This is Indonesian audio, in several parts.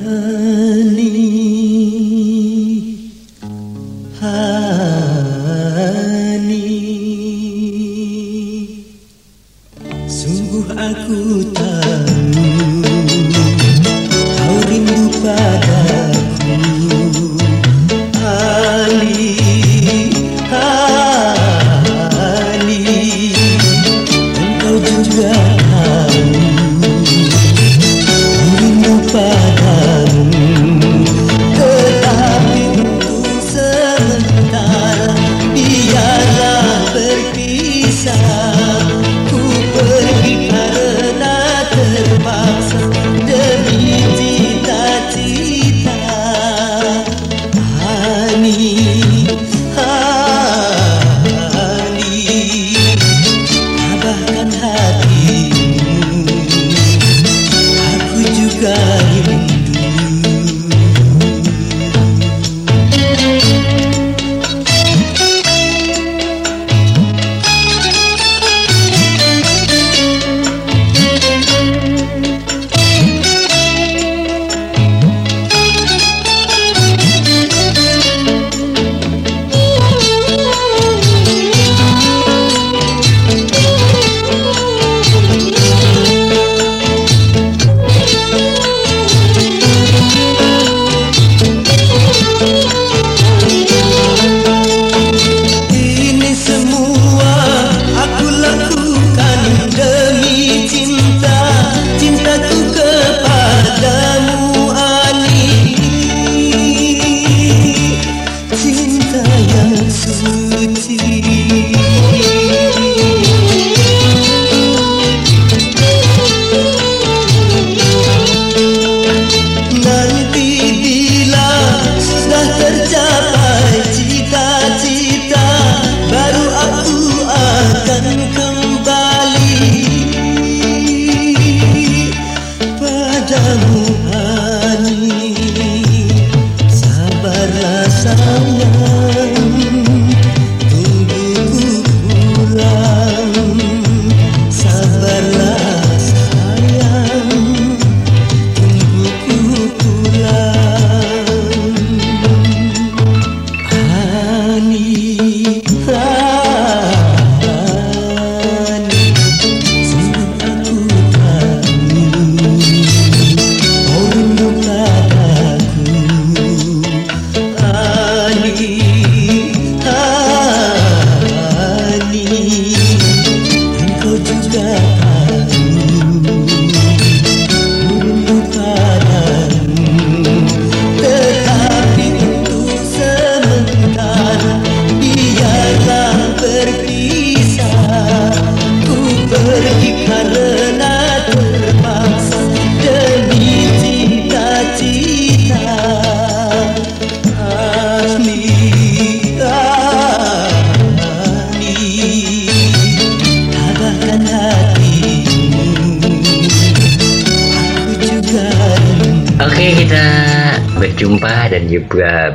love.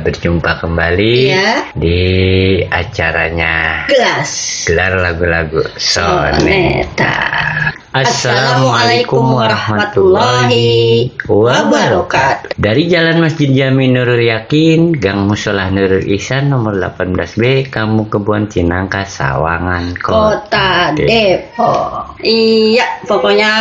Berjumpa kembali Iya. di acaranya Gelas gelar lagu-lagu soneta. Assalamualaikum warahmatullahi wabarakatuh. Dari Jalan Masjid Jami Nurul Yakin, Gang Musolah Nurul Ihsan nomor 18B, Kamu Kebun Cinangka, Sawangan, Kota Depok. Depok. Iya, pokoknya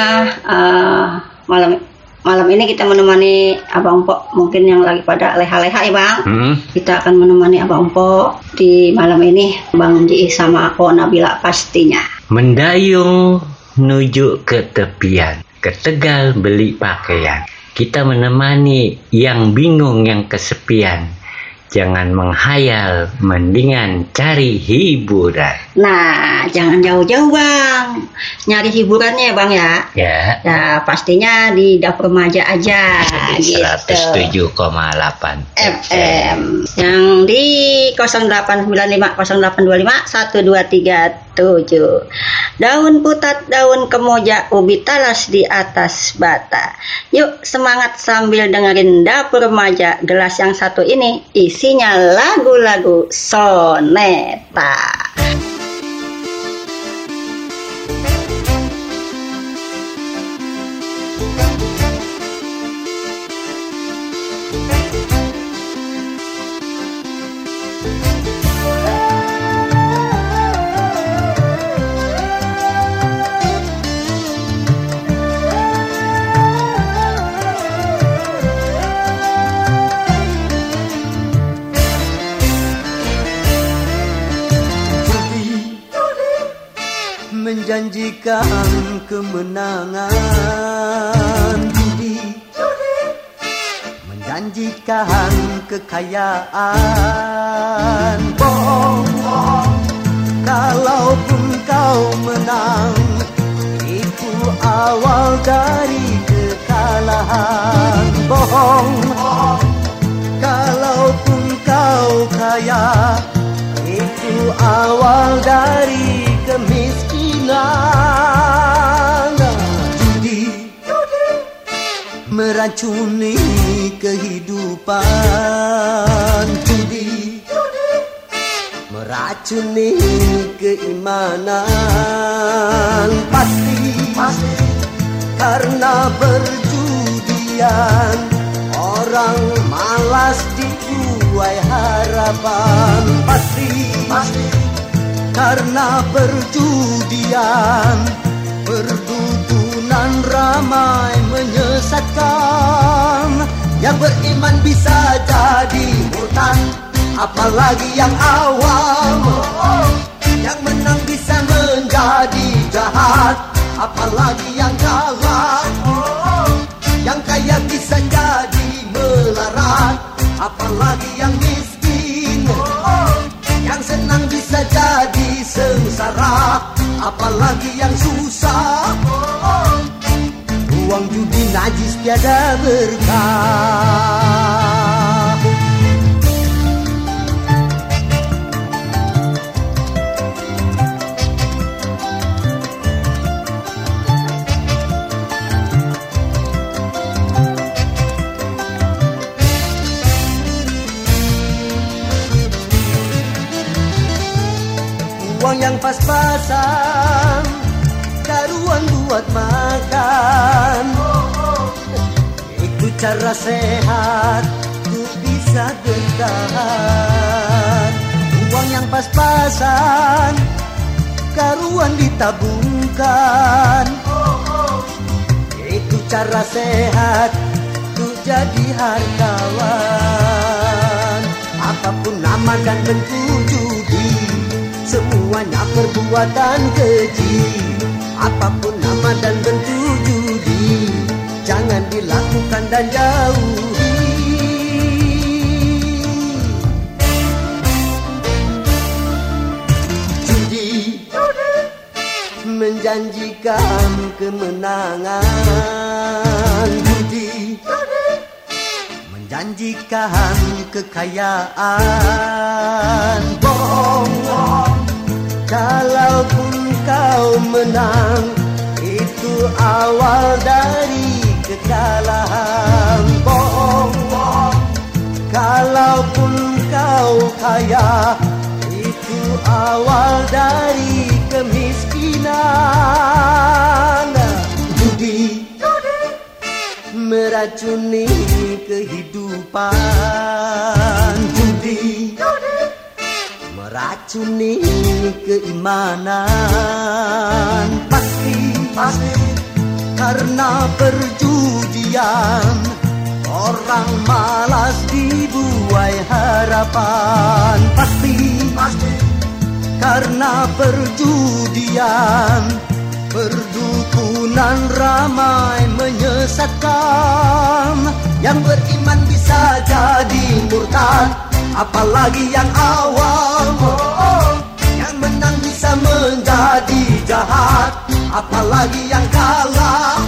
eh, malam malam ini kita menemani Abang Pok mungkin yang lagi pada leha-leha ya Bang. Hmm, Kita akan menemani Abang Pok di malam ini Bang Ji sama aku Nabila pastinya. Mendayung menuju ke tepian, ke Tegal beli pakaian. Kita menemani yang bingung yang kesepian. Jangan menghayal, mendingan cari hiburan. Nah, jangan jauh-jauh Bang. Nyari hiburannya ya Bang ya. Ya, Ya pastinya di dapur remaja aja di gitu. 107,8 FM yang di 0895 0825 1237 daun putat daun kemoja ubi talas di atas bata yuk semangat sambil dengerin dapur remaja gelas yang satu ini isinya lagu-lagu soneta menjanjikan kemenangan. Judi menjanjikan kekayaan. Bohong Kalaupun kau menang Itu awal dari kekalahan. Bohong Kalaupun kau kaya Itu awal dari kemiskinan Meracuni kehidupan Judi Meracuni keimanan. Pasti, pasti Karena berjudian Orang malas dibuai harapan. Pasti, pasti Karena berjudian Perdukunan ramai menyesatkan. Yang beriman bisa jadi hutan Apalagi yang awam. Yang menang bisa menjadi jahat Apalagi yang kalah. Yang kaya bisa jadi melarat Apalagi yang Apalagi yang susah Uang judi najis tiada berkah Uang yang pas-pasan Daruan buat makan. Itu cara sehat Ku bisa bertahan. Uang yang pas-pasan Karuan ditabungkan. Itu cara sehat Ku jadi hartawan. Apa pun nama dan bentuk Semuanya perbuatan keji Apapun nama dan bentuk judi Jangan dilakukan dan jauhi. Judi Menjanjikan kemenangan. Judi Menjanjikan kekayaan Kalaupun kau menang Itu awal dari kekalahan. Bohong Kalaupun kau kaya Itu awal dari kemiskinan. Judi meracuni kehidupan. Judi meracuni keimanan. Pasti pasti karena perjudian. Orang malas dibuai harapan. Pasti pasti karena perjudian. Perdukunan ramai menyesatkan. Yang beriman bisa jadi murtad Apalagi yang awam Yang menang bisa menjadi jahat. Apalagi yang kalah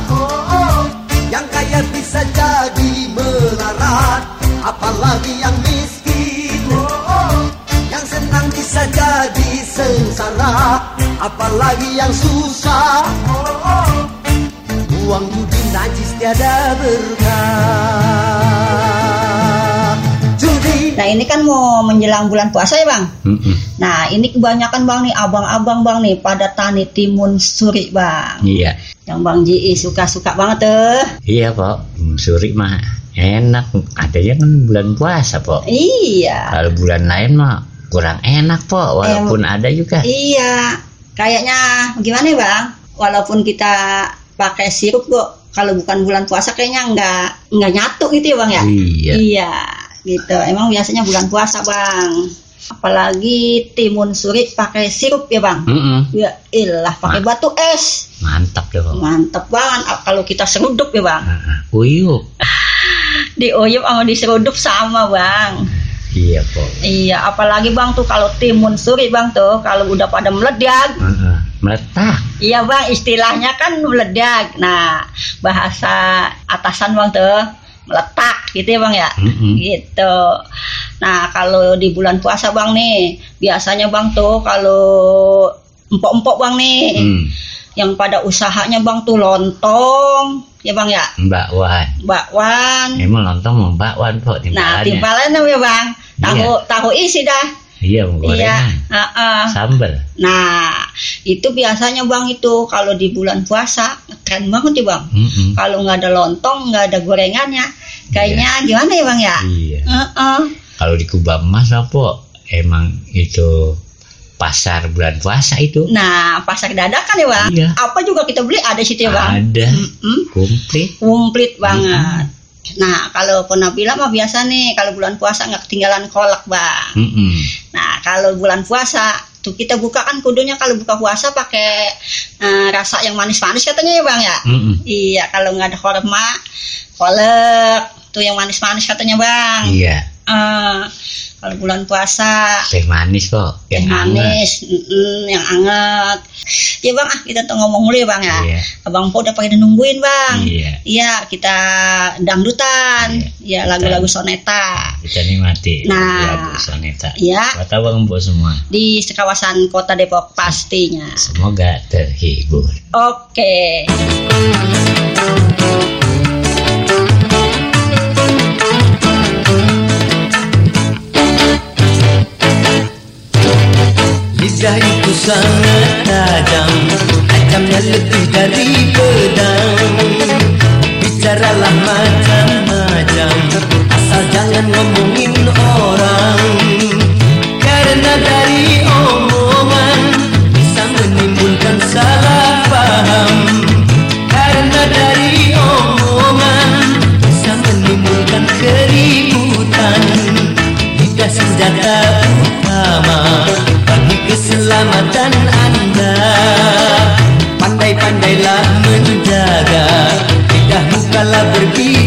Yang kaya bisa jadi melarat. Apalagi yang miskin Yang senang bisa jadi sengsara. Apalagi yang susah Uang judi najis tiada berkah Nah ini kan mau menjelang bulan puasa ya bang. Mm-mm. Nah ini kebanyakan bang nih abang-abang bang nih pada tani timun suri bang. Iya, Yang bang Ji suka-suka banget tuh. iya Pak. Suri mah enak adanya kan bulan puasa po Iya. kalau bulan lain mah kurang enak po walaupun ada juga Iya, kayaknya gimana ya bang? Walaupun kita pakai sirup kok, kalau bukan bulan puasa kayaknya nggak nggak nyatu gitu ya bang ya? iya Iya, gitu. Emang biasanya bulan puasa bang. Apalagi timun suri pakai sirup ya bang? Mm-mm. Ya ilah pakai batu es. mantap deh po Mantep banget kalau kita seruduk ya bang. Heeh. uyuk Diuyup sama diseruduk sama bang. iya po Iya, apalagi bang tuh kalau timun suri bang tuh kalau udah pada meledak meletak Iya bang, istilahnya kan meledak. Nah, bahasa atasan bang tuh meletak gitu ya bang ya. Mm-mm. Gitu. Nah, kalau di bulan puasa bang nih, biasanya bang tuh kalau empok-empok bang nih, Hmm. yang pada usahanya bang tuh lontong, ya bang ya, Mbak Wan bakwan. emang lontong mau Mbak Wan po Nah, timbalannya timbalan ya bang, tahu tahu isi dah. Iya Iya. gorengan Heeh. sambal Nah, itu biasanya bang itu kalau di bulan puasa keren banget ya bang. Mm-mm. Kalau nggak ada lontong, nggak ada gorengannya, kayaknya gimana ya bang ya? iya Heeh. kalau di Kubah Emas apa emang itu pasar bulan puasa itu Nah, pasar dadakan ya bang. Iya. Apa juga kita beli ada situ ya bang. ada Mm-mm. komplit Komplit banget. Nah, kalau penabila mah biasa nih kalau bulan puasa nggak ketinggalan kolak bang. Mm-mm. Nah, kalau bulan puasa tuh kita buka kan kudunya kalau buka puasa pakai eh, rasa yang manis-manis katanya ya bang ya. Mm-mm. Iya, kalau nggak ada korma, kolek tuh yang manis-manis katanya bang. iya Eh, kalau bulan puasa teh manis kok teh yang anget. manis, yang anget. Ya bang, ah kita tuh ngomong dulu ya bang ya. Iya. Abang Po udah pada nungguin bang. Iya. Iya, kita dangdutan. Iya, Iya, lagu-lagu soneta. kita nikmati Nah. lagu soneta Iya, buat abang bu semua di kawasan kota Depok pastinya. semoga terhibur Oke. Lidah itu sangat tajam Tajamnya lebih dari pedang. Bicaralah macam-macam Asal jangan ngomongin orang. Karena dari omongan Bisa menimbulkan salah paham. Karena dari omongan Bisa menimbulkan keributan. Lidah senjata utama keselamatan Anda. Pandai-pandailah menjaga lidahmu kala berbicara.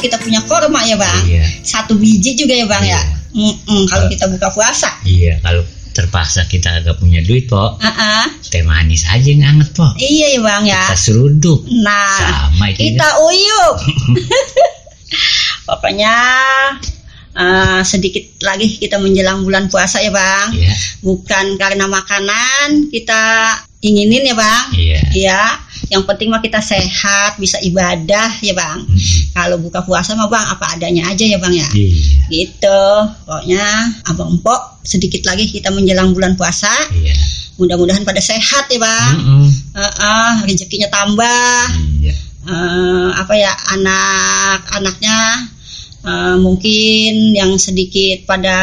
kita punya korma ya bang. Iya. Satu biji juga ya bang ya. Iya. Mm-mm, kalau kita buka puasa. Iya, kalau terpaksa kita agak punya duit, Pok, Ah, ah. teh manis aja yang anget, Pok. Iya ya bang ya. Kita seruduk. Nah, Sama itu kita uyup. Pokoknya eh, sedikit lagi kita menjelang bulan puasa ya bang. Iya, Bukan karena makanan kita inginin ya bang. iya. Iya. Yang penting mah kita sehat, bisa ibadah ya bang. Mm, Kalau buka puasa mah bang apa adanya aja ya bang ya. Iya, Gitu. Pokoknya abang empok sedikit lagi kita menjelang bulan puasa. iya. Mudah-mudahan pada sehat ya bang. Mm-mm. Heeh, rezekinya tambah. Iya, eh, apa ya anak-anaknya eh, mungkin yang sedikit pada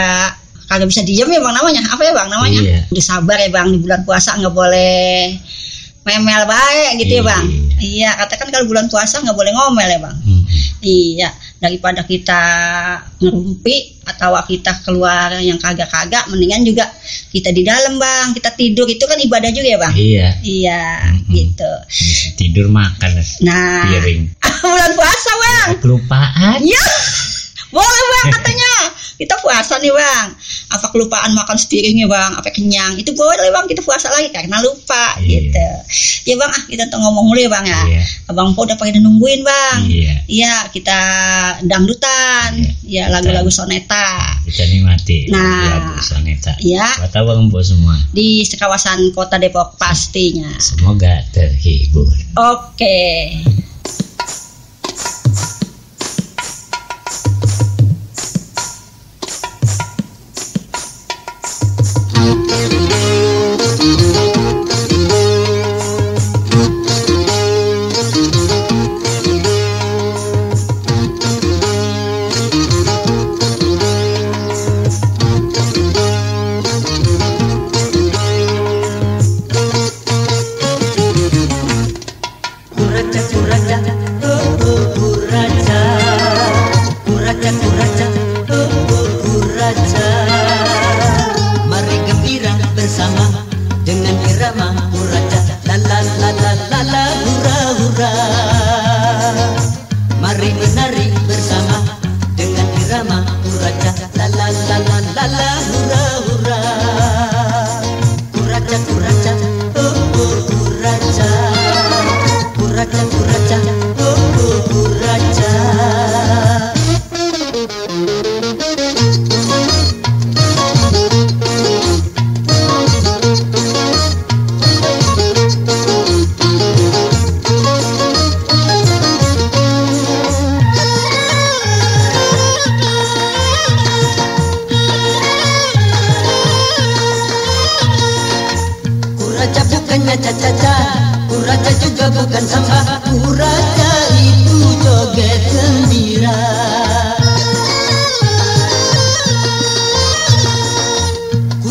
kagak bisa diem ya bang namanya apa ya bang namanya Iya. udah sabar ya bang di bulan puasa nggak boleh memel baik gitu ya bang iya katakan kalau bulan puasa nggak boleh ngomel ya bang Mm, iya daripada kita ngerumpi atau kita keluar yang kagak-kagak mendingan juga kita di dalam bang kita tidur itu kan ibadah juga ya bang Iya. iya Mm-mm. gitu tidur makan nah piring. bulan puasa bang Kelupaan. Ya, boleh bang katanya. Kita puasa nih bang. Apa kelupaan makan sepiringnya bang? Apa kenyang? Itu boleh bang kita puasa lagi karena lupa Iya. gitu. Ya bang ah kita tuh ngomong mulu ya bang ya. Iya. Abang Po udah pada nungguin bang. Iya. Iya kita dangdutan. Iya, Ya lagu-lagu soneta. Kita nikmati Nah. lagu soneta. Iya Buat abang Bo semua. di kawasan kota Depok pastinya. Semoga terhibur. Oke. Kuraja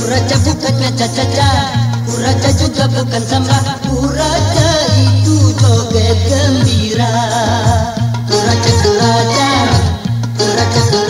Kuraja bukannya caca-caca Kuraja juga bukan sampah Kuraja itu joget gembira. Kuraja kuraja. Kuraja kuraja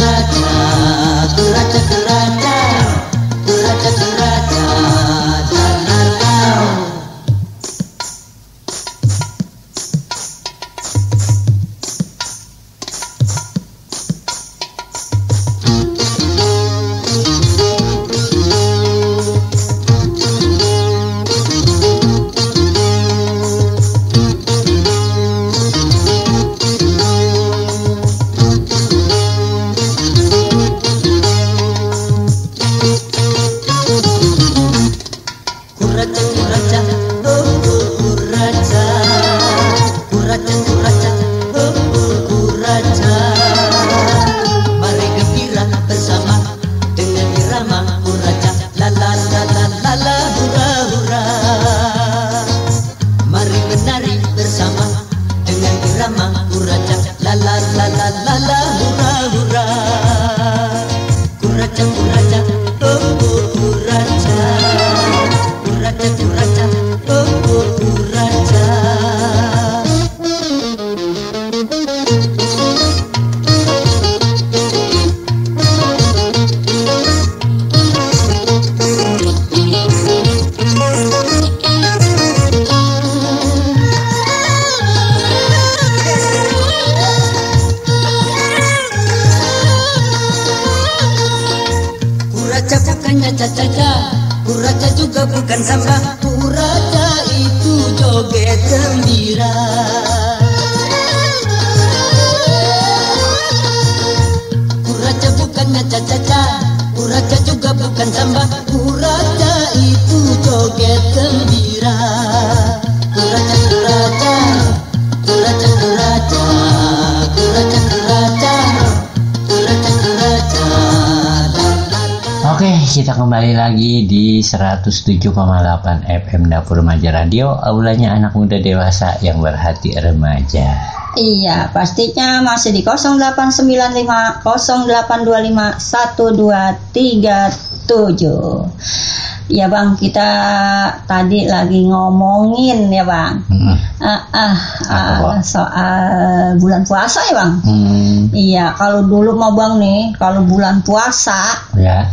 107,8 FM Dapur Remaja Radio, aulanya anak muda dewasa yang berhati remaja. Iya, pastinya masih di 0895 0825 1237. Ya Bang, kita tadi lagi ngomongin ya Bang. Hmm. Ah, ah, Apa, ah, Bang? soal bulan puasa ya Bang. Hmm, Iya, kalau dulu mah Bang nih, kalau bulan puasa ya.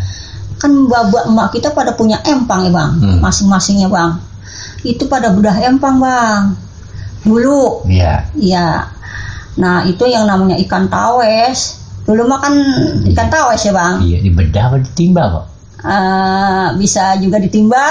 Kan babak emak kita pada punya empang ya Bang, Hmm. masing-masingnya Bang. Itu pada bedah empang Bang. Dulu Ya. Iya. Nah, itu yang namanya ikan tawes. Dulu mah kan ikan tawes ya, Bang. Iya, dibedah apa ditimba kok? Eh, bisa juga ditimba,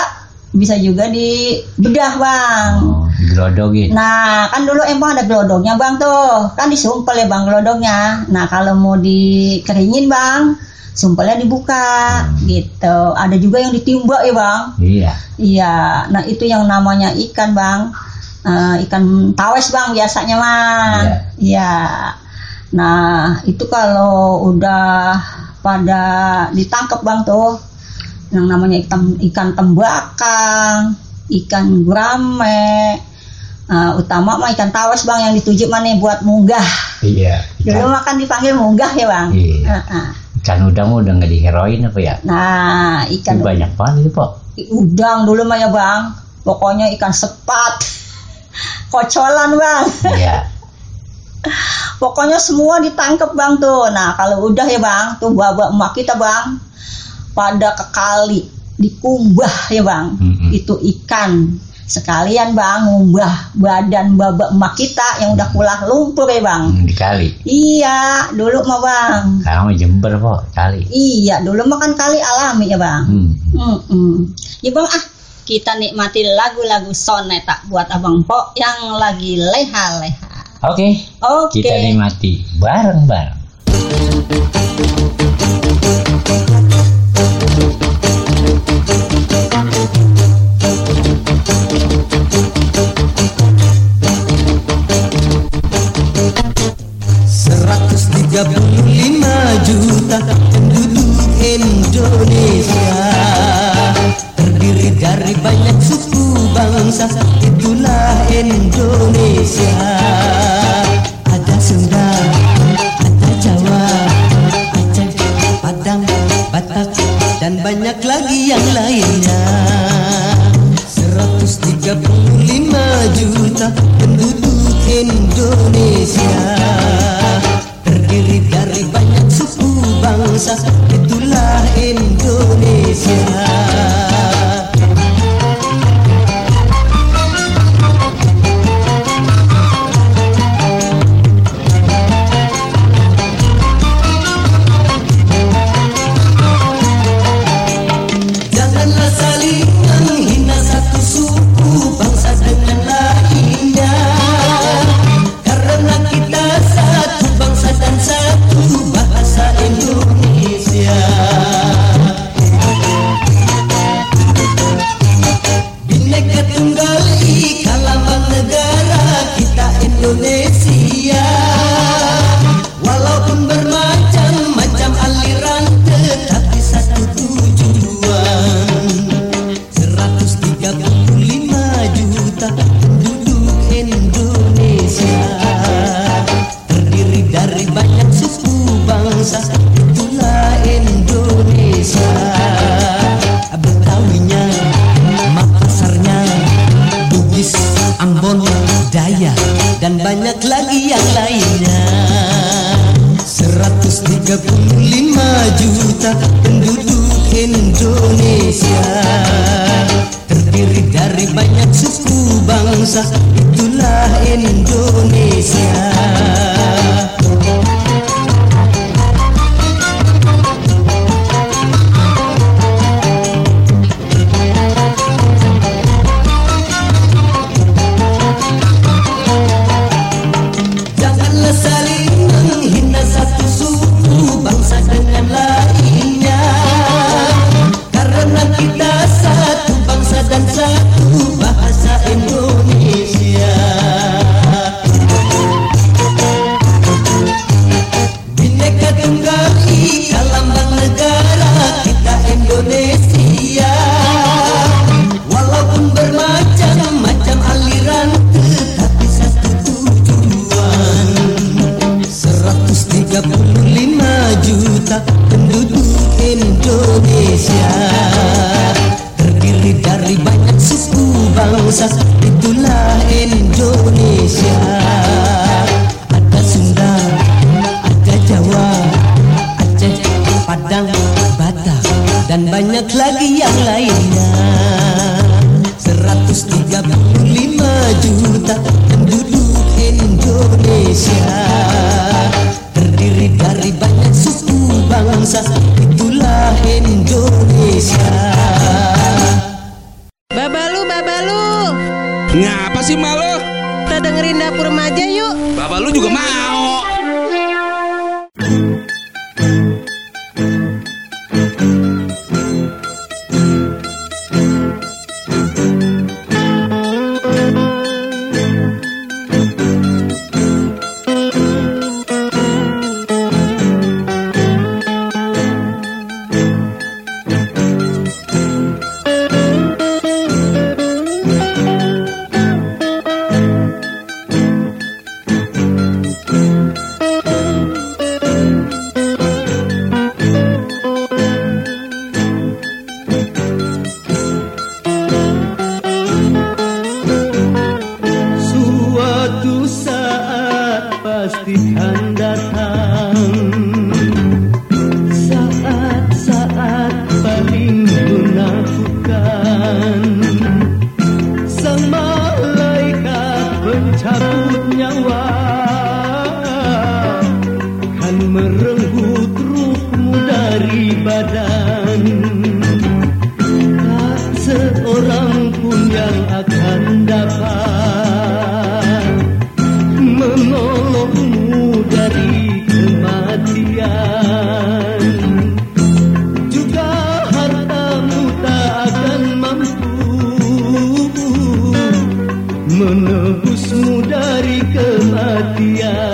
bisa juga dibedah, Bang. Oh, digelodogin. Nah, kan dulu emang ada gelodongnya, Bang tuh. Kan disumpel ya, Bang, gelodongnya. Nah, kalau mau dikeringin, Bang, sumpelnya dibuka gitu. Ada juga yang ditimba ya, Bang. Iya. Iya, nah itu yang namanya ikan bang, Eh, ikan tawes bang biasanya mah. Iya. Nah itu kalau udah pada ditangkap bang tuh, yang namanya ikan ikan tembakang, ikan gurame, eh, utama mah ikan tawes bang yang dituju mana buat munggah. Iya. Dulu Ikan, mah kan dipanggil munggah ya bang. Iya. Heeh. Ikan udang udah nggak diheroin apa ya? Nah ikan Itu banyak banget itu, Pok. udang dulu mah ya bang pokoknya ikan sepat kocolan bang Iya. Pokoknya semua ditangkap bang tuh. Nah kalau udah ya bang, tuh bapak emak kita bang pada ke kali dikumbah ya bang. Mm-mm. Itu ikan sekalian bang ngumbah badan babak emak kita yang udah kulah lumpur ya bang. Hmm, di kali. Iya dulu mah bang. Sekarang mah Jember kok kali. Iya dulu mah kan kali alami ya bang. Hmm. Mm-mm. Ya bang ah kita nikmati lagu-lagu soneta buat abang Po yang lagi leha-leha. Oke, Oke. kita nikmati bareng-bareng. Seratus tiga puluh lima juta penduduk Indonesia. Terdiri dari banyak suku bangsa Itulah Indonesia. Ada Sunda, ada Jawa, Aceh, Padang, Batak Dan banyak lagi yang lainnya. 135 juta penduduk Indonesia Itulah Indonesia Menebusmu dari kematian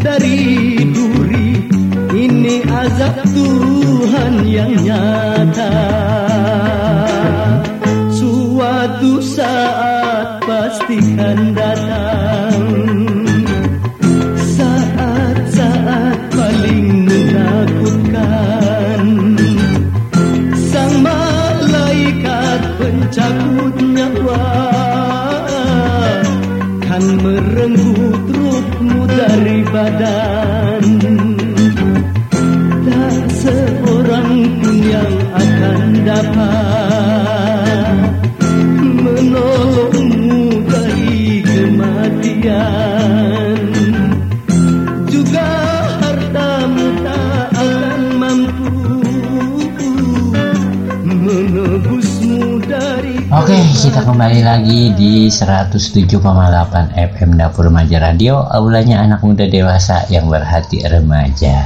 Dari duri. Ini azab Tuhan yang nyata. Suatu saat pastikan datang. Saat-saat paling menakutkan. Sang malaikat pencabut nyawa Kan merenggut dari badan. Tak seorang pun yang akan dapat Menolongmu dari kematian kita kembali lagi di 107,8 FM Dapur Remaja Radio, aulanya anak muda dewasa yang berhati remaja.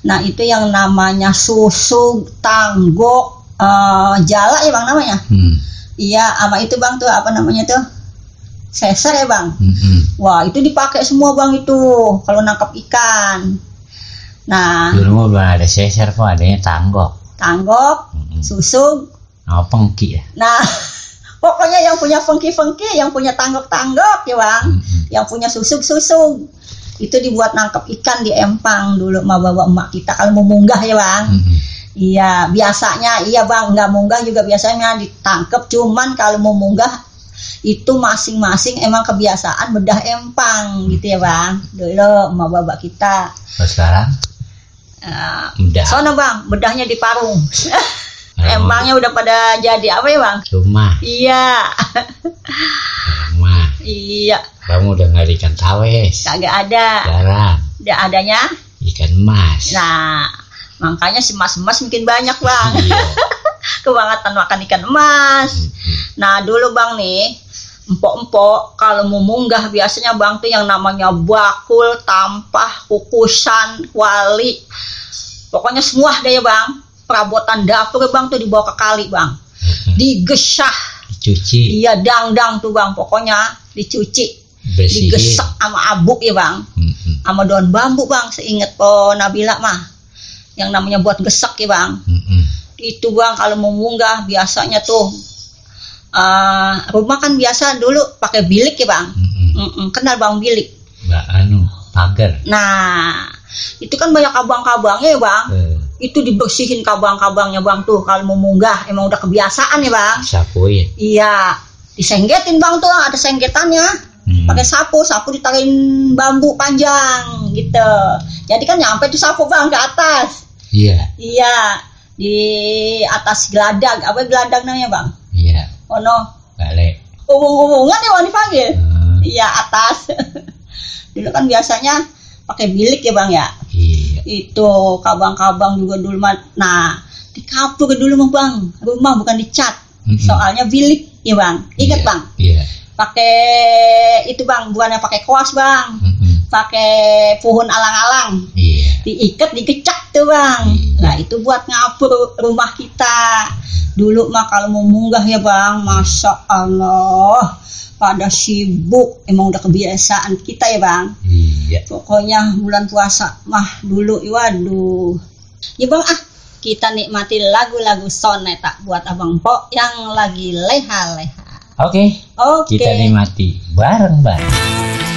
Nah itu yang namanya susu tanggok eh, jala ya bang namanya. Hmm. Iya, sama itu bang tuh apa namanya tuh? Seser ya bang. hmm-hmm. Wah itu dipakai semua bang itu kalau nangkap ikan. Nah Dulu belum ada seser kok, adanya tanggok. tanggok, Mm-mm. susuk. Oh, pengki ya. Nah pokoknya yang punya fengki-fengki, yang punya tanggok-tanggok ya bang, Mm-mm. yang punya susuk-susuk itu dibuat nangkep ikan di empang dulu sama bawa emak kita kalau mau munggah ya bang. Mm-mm. Iya, biasanya iya bang, nggak munggah juga biasanya ditangkap. Cuman kalau mau munggah itu masing-masing emang kebiasaan bedah empang gitu ya bang. Dulu sama bapak kita. Sekarang Eh, udah sono bang, bedahnya di parung. Parung. Empangnya udah pada jadi apa ya bang? rumah, Iya, rumah. iya, Kamu udah nggak ikan tawes, kagak ada. jarang Ada adanya. ikan emas. Nah, makanya si mas-mas makin banyak bang. Iya. Kebangetan makan ikan emas. Mm-mm. Nah dulu bang nih empok-empok kalau mau munggah biasanya bang tuh yang namanya bakul, tampah, kukusan, kuali, pokoknya semua deh ya bang. Perabotan dapur bang tuh dibawa ke kali bang, digesah, Dicuci, iya dang-dang tuh bang, pokoknya dicuci, bersihin. digesek sama abuk ya bang, Mm-mm. sama daun bambu bang, seinget po Nabila mah, yang namanya buat gesek ya bang. Mm-mm. itu bang kalau mau munggah biasanya tuh eh, rumah kan biasa dulu pakai bilik ya bang. Mm-mm. Mm-mm, kenal bang bilik? Mbak anu, pagar. nah itu kan banyak kabang-kabangnya ya bang. Eh, itu dibersihin kabang-kabangnya bang tuh. Kalau mau munggah emang udah kebiasaan ya bang. Sapuin. iya. Disenggetin bang tuh ada senggetannya Mm. pakai sapu sapu ditaruhin bambu panjang gitu. Jadi kan nyampe tuh sapu bang ke atas. Iya, iya. Di atas geladak apa geladak namanya bang? Iya, oh no balik. hubung-hubungan ya bang dipanggil? Eh, iya atas. Dulu kan biasanya pakai bilik ya bang ya? Iya. Itu kabang-kabang juga dulu mah nah di kapur dulu mah bang. Rumah bukan dicat. Mm-mm. soalnya bilik ya bang. Ingat Iya, bang? Iya. pakai itu bang. Bukannya pakai kuas bang. Mm-mm. pakai pohon alang-alang. Iya. diikat dikecak tuh bang. Iya. nah itu buat ngapur rumah kita. Dulu mah kalau mau munggah ya bang. Masya allah pada sibuk. Emang udah kebiasaan kita ya bang. Iya. pokoknya bulan puasa mah dulu waduh. Ya bang ah kita nikmati lagu-lagu soneta buat abang Po yang lagi leha-leha. Oke, oke. Kita nikmati bareng-bareng.